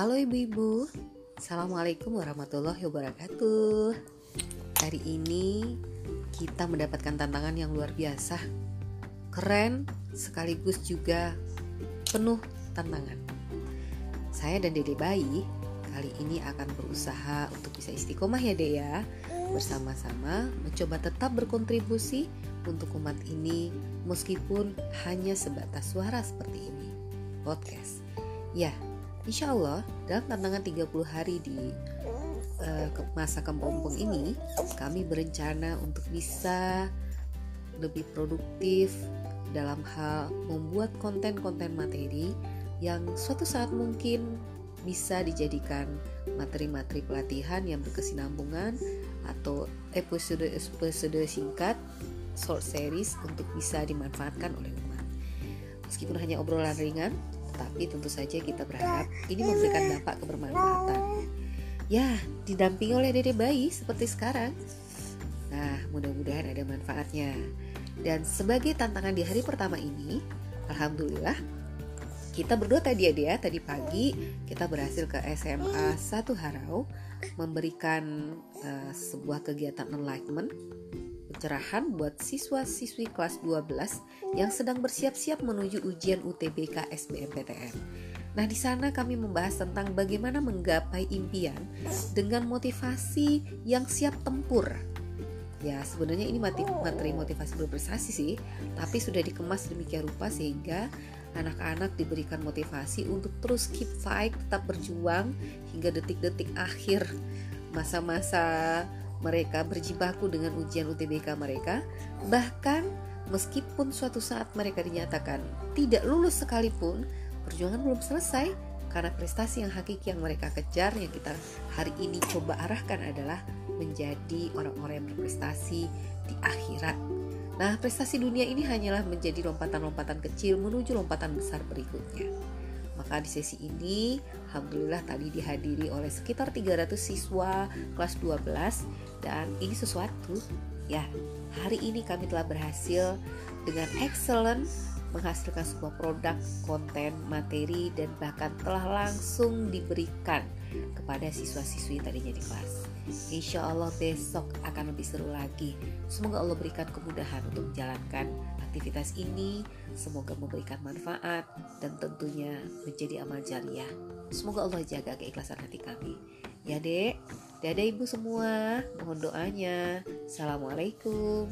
Halo ibu-ibu, Assalamualaikum warahmatullahi wabarakatuh. Hari ini kita mendapatkan tantangan yang luar biasa. Keren sekaligus juga penuh tantangan. Saya dan dede bayi kali ini akan berusaha untuk bisa istiqomah ya dek ya. Bersama-sama mencoba tetap berkontribusi untuk umat ini meskipun hanya sebatas suara seperti ini. Podcast. Ya, Insya Allah dalam tantangan 30 hari di uh, masa kepompong ini kami berencana untuk bisa lebih produktif dalam hal membuat konten-konten materi yang suatu saat mungkin bisa dijadikan materi-materi pelatihan yang berkesinambungan atau episode-episode singkat short series untuk bisa dimanfaatkan oleh umat. Meskipun hanya obrolan ringan, tapi tentu saja kita berharap ini memberikan dampak kebermanfaatan. Ya, didampingi oleh dede bayi seperti sekarang. Nah, mudah-mudahan ada manfaatnya. Dan sebagai tantangan di hari pertama ini, alhamdulillah kita berdua tadi ya dia tadi pagi kita berhasil ke SMA Satu Harau memberikan uh, sebuah kegiatan enlightenment pencerahan buat siswa-siswi kelas 12 yang sedang bersiap-siap menuju ujian UTBK SBMPTN. Nah, di sana kami membahas tentang bagaimana menggapai impian dengan motivasi yang siap tempur. Ya, sebenarnya ini materi motivasi berprestasi sih, tapi sudah dikemas demikian rupa sehingga anak-anak diberikan motivasi untuk terus keep fight, tetap berjuang hingga detik-detik akhir masa-masa mereka berjibaku dengan ujian UTBK mereka, bahkan meskipun suatu saat mereka dinyatakan tidak lulus sekalipun, perjuangan belum selesai karena prestasi yang hakiki yang mereka kejar yang kita hari ini coba arahkan adalah menjadi orang-orang yang berprestasi di akhirat. Nah, prestasi dunia ini hanyalah menjadi lompatan-lompatan kecil menuju lompatan besar berikutnya. Maka di sesi ini Alhamdulillah tadi dihadiri oleh sekitar 300 siswa kelas 12 dan ini sesuatu ya hari ini kami telah berhasil dengan excellent menghasilkan sebuah produk, konten, materi, dan bahkan telah langsung diberikan kepada siswa-siswi tadinya di kelas. Insya Allah besok akan lebih seru lagi. Semoga Allah berikan kemudahan untuk menjalankan aktivitas ini semoga memberikan manfaat dan tentunya menjadi amal jariah. Semoga Allah jaga keikhlasan hati kami. Ya dek, dadah ibu semua, mohon doanya. Assalamualaikum.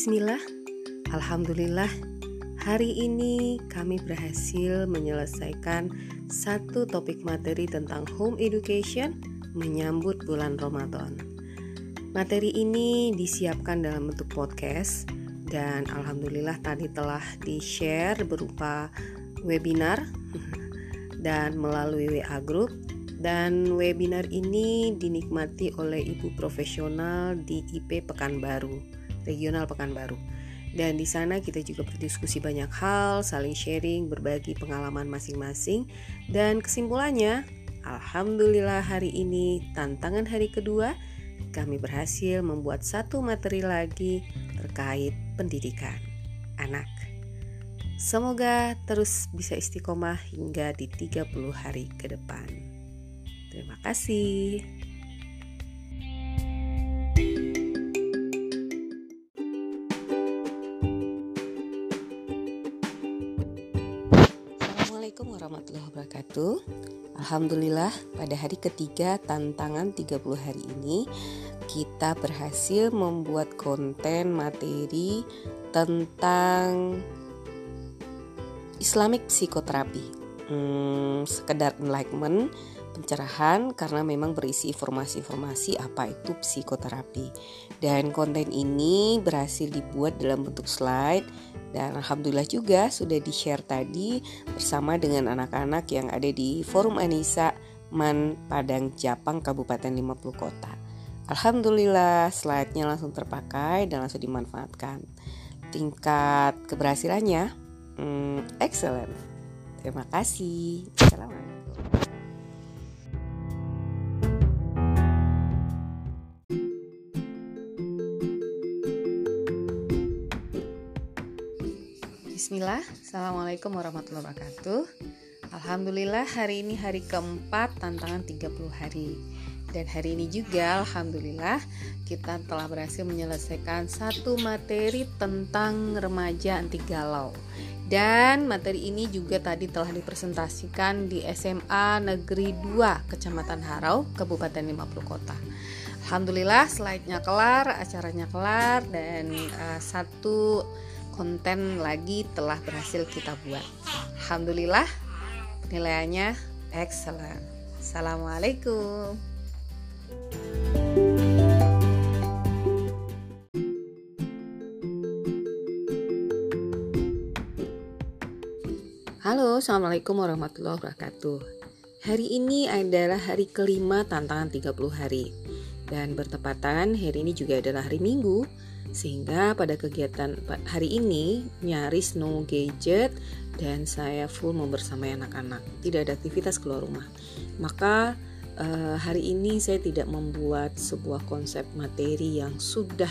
Bismillah, Alhamdulillah Hari ini kami berhasil menyelesaikan satu topik materi tentang home education menyambut bulan Ramadan. Materi ini disiapkan dalam bentuk podcast dan alhamdulillah tadi telah di-share berupa webinar dan melalui WA group. Dan webinar ini dinikmati oleh ibu profesional di IP Pekanbaru, Regional Pekanbaru. Dan di sana kita juga berdiskusi banyak hal, saling sharing, berbagi pengalaman masing-masing. Dan kesimpulannya, alhamdulillah hari ini tantangan hari kedua kami berhasil membuat satu materi lagi terkait pendidikan anak. Semoga terus bisa istiqomah hingga di 30 hari ke depan. Terima kasih. Wabarakatuh. Alhamdulillah pada hari ketiga tantangan 30 hari ini kita berhasil membuat konten materi tentang Islamic psikoterapi hmm, sekedar enlightenment pencerahan karena memang berisi informasi-informasi apa itu psikoterapi dan konten ini berhasil dibuat dalam bentuk slide dan alhamdulillah juga sudah di-share tadi bersama dengan anak-anak yang ada di Forum Anissa Man Padang Japang Kabupaten 50 Kota. Alhamdulillah slide-nya langsung terpakai dan langsung dimanfaatkan. Tingkat keberhasilannya hmm, excellent. Terima kasih. Assalamualaikum. Bismillah, Assalamualaikum warahmatullahi wabarakatuh. Alhamdulillah hari ini hari keempat tantangan 30 hari. Dan hari ini juga Alhamdulillah kita telah berhasil menyelesaikan satu materi tentang remaja anti galau. Dan materi ini juga tadi telah dipresentasikan di SMA Negeri 2 Kecamatan Harau, Kabupaten 50 Kota. Alhamdulillah slide-nya kelar, acaranya kelar dan uh, satu konten lagi telah berhasil kita buat. Alhamdulillah penilaiannya excellent. Assalamualaikum. Halo, Assalamualaikum warahmatullahi wabarakatuh Hari ini adalah hari kelima tantangan 30 hari Dan bertepatan hari ini juga adalah hari Minggu sehingga pada kegiatan hari ini nyaris no gadget dan saya full membersamai anak-anak. Tidak ada aktivitas keluar rumah. Maka uh, hari ini saya tidak membuat sebuah konsep materi yang sudah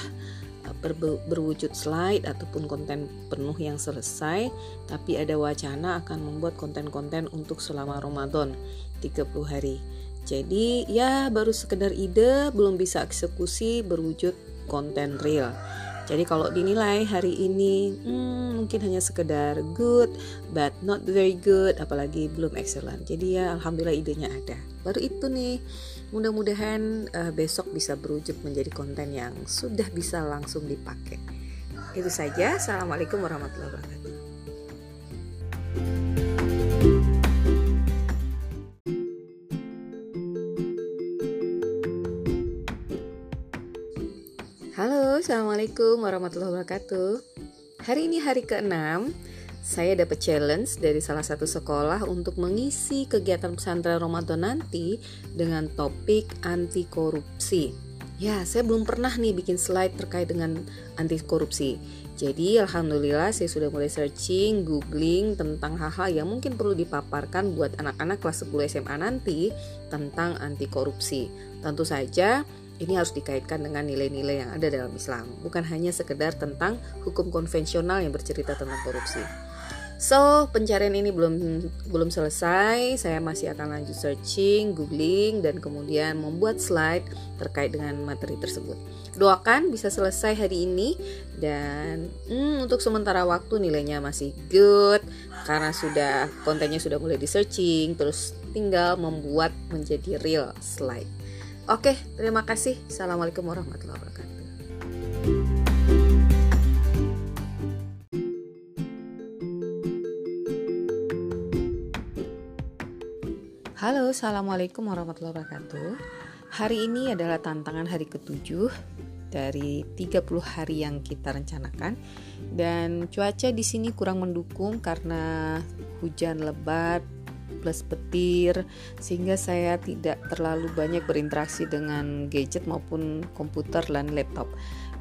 ber berwujud slide ataupun konten penuh yang selesai, tapi ada wacana akan membuat konten-konten untuk selama Ramadan 30 hari. Jadi ya baru sekedar ide, belum bisa eksekusi berwujud konten real. Jadi kalau dinilai hari ini hmm, mungkin hanya sekedar good but not very good apalagi belum excellent. Jadi ya alhamdulillah idenya ada. Baru itu nih mudah-mudahan uh, besok bisa berwujud menjadi konten yang sudah bisa langsung dipakai. Itu saja. Assalamualaikum warahmatullahi wabarakatuh. Assalamualaikum warahmatullahi wabarakatuh. Hari ini hari ke-6 Saya dapat challenge dari salah satu sekolah Untuk mengisi kegiatan pesantren Ramadan nanti Dengan topik anti korupsi Ya, saya belum pernah nih bikin slide terkait dengan anti korupsi jadi alhamdulillah saya sudah mulai searching, googling tentang hal-hal yang mungkin perlu dipaparkan buat anak-anak kelas 10 SMA nanti tentang anti korupsi. Tentu saja ini harus dikaitkan dengan nilai-nilai yang ada dalam Islam, bukan hanya sekedar tentang hukum konvensional yang bercerita tentang korupsi. So, pencarian ini belum belum selesai. Saya masih akan lanjut searching, googling, dan kemudian membuat slide terkait dengan materi tersebut. Doakan bisa selesai hari ini dan hmm, untuk sementara waktu nilainya masih good karena sudah kontennya sudah mulai di searching, terus tinggal membuat menjadi real slide. Oke, terima kasih. Assalamualaikum warahmatullahi wabarakatuh. Halo, Assalamualaikum warahmatullahi wabarakatuh. Hari ini adalah tantangan hari ketujuh dari 30 hari yang kita rencanakan dan cuaca di sini kurang mendukung karena hujan lebat plus petir sehingga saya tidak terlalu banyak berinteraksi dengan gadget maupun komputer dan laptop.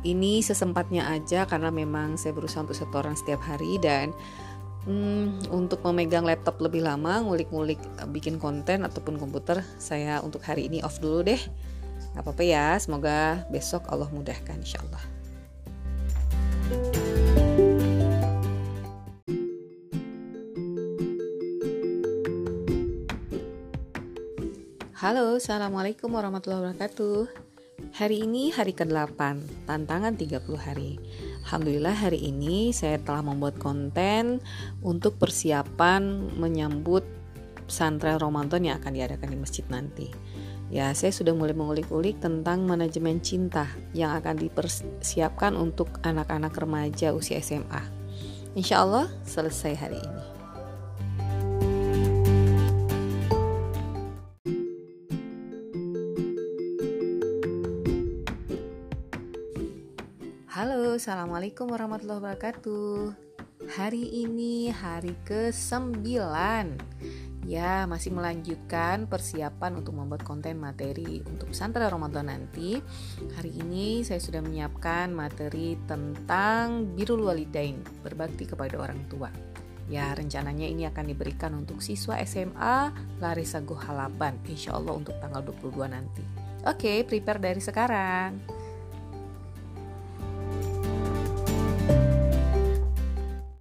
Ini sesempatnya aja karena memang saya berusaha untuk setoran setiap hari dan hmm, untuk memegang laptop lebih lama, ngulik-ngulik eh, bikin konten ataupun komputer, saya untuk hari ini off dulu deh. Gak apa-apa ya, semoga besok Allah mudahkan insya Allah. Halo, Assalamualaikum warahmatullahi wabarakatuh Hari ini hari ke-8, tantangan 30 hari Alhamdulillah hari ini saya telah membuat konten untuk persiapan menyambut pesantren Ramadan yang akan diadakan di masjid nanti Ya, saya sudah mulai mengulik-ulik tentang manajemen cinta yang akan dipersiapkan untuk anak-anak remaja usia SMA. Insya Allah selesai hari ini. Halo, Assalamualaikum warahmatullahi wabarakatuh. Hari ini hari ke-9 Ya, masih melanjutkan persiapan untuk membuat konten materi untuk pesantren Ramadan nanti. Hari ini saya sudah menyiapkan materi tentang birul walidain Berbakti kepada orang tua. Ya, rencananya ini akan diberikan untuk siswa SMA Larissa Gohalaban Insya Allah untuk tanggal 22 nanti. Oke, prepare dari sekarang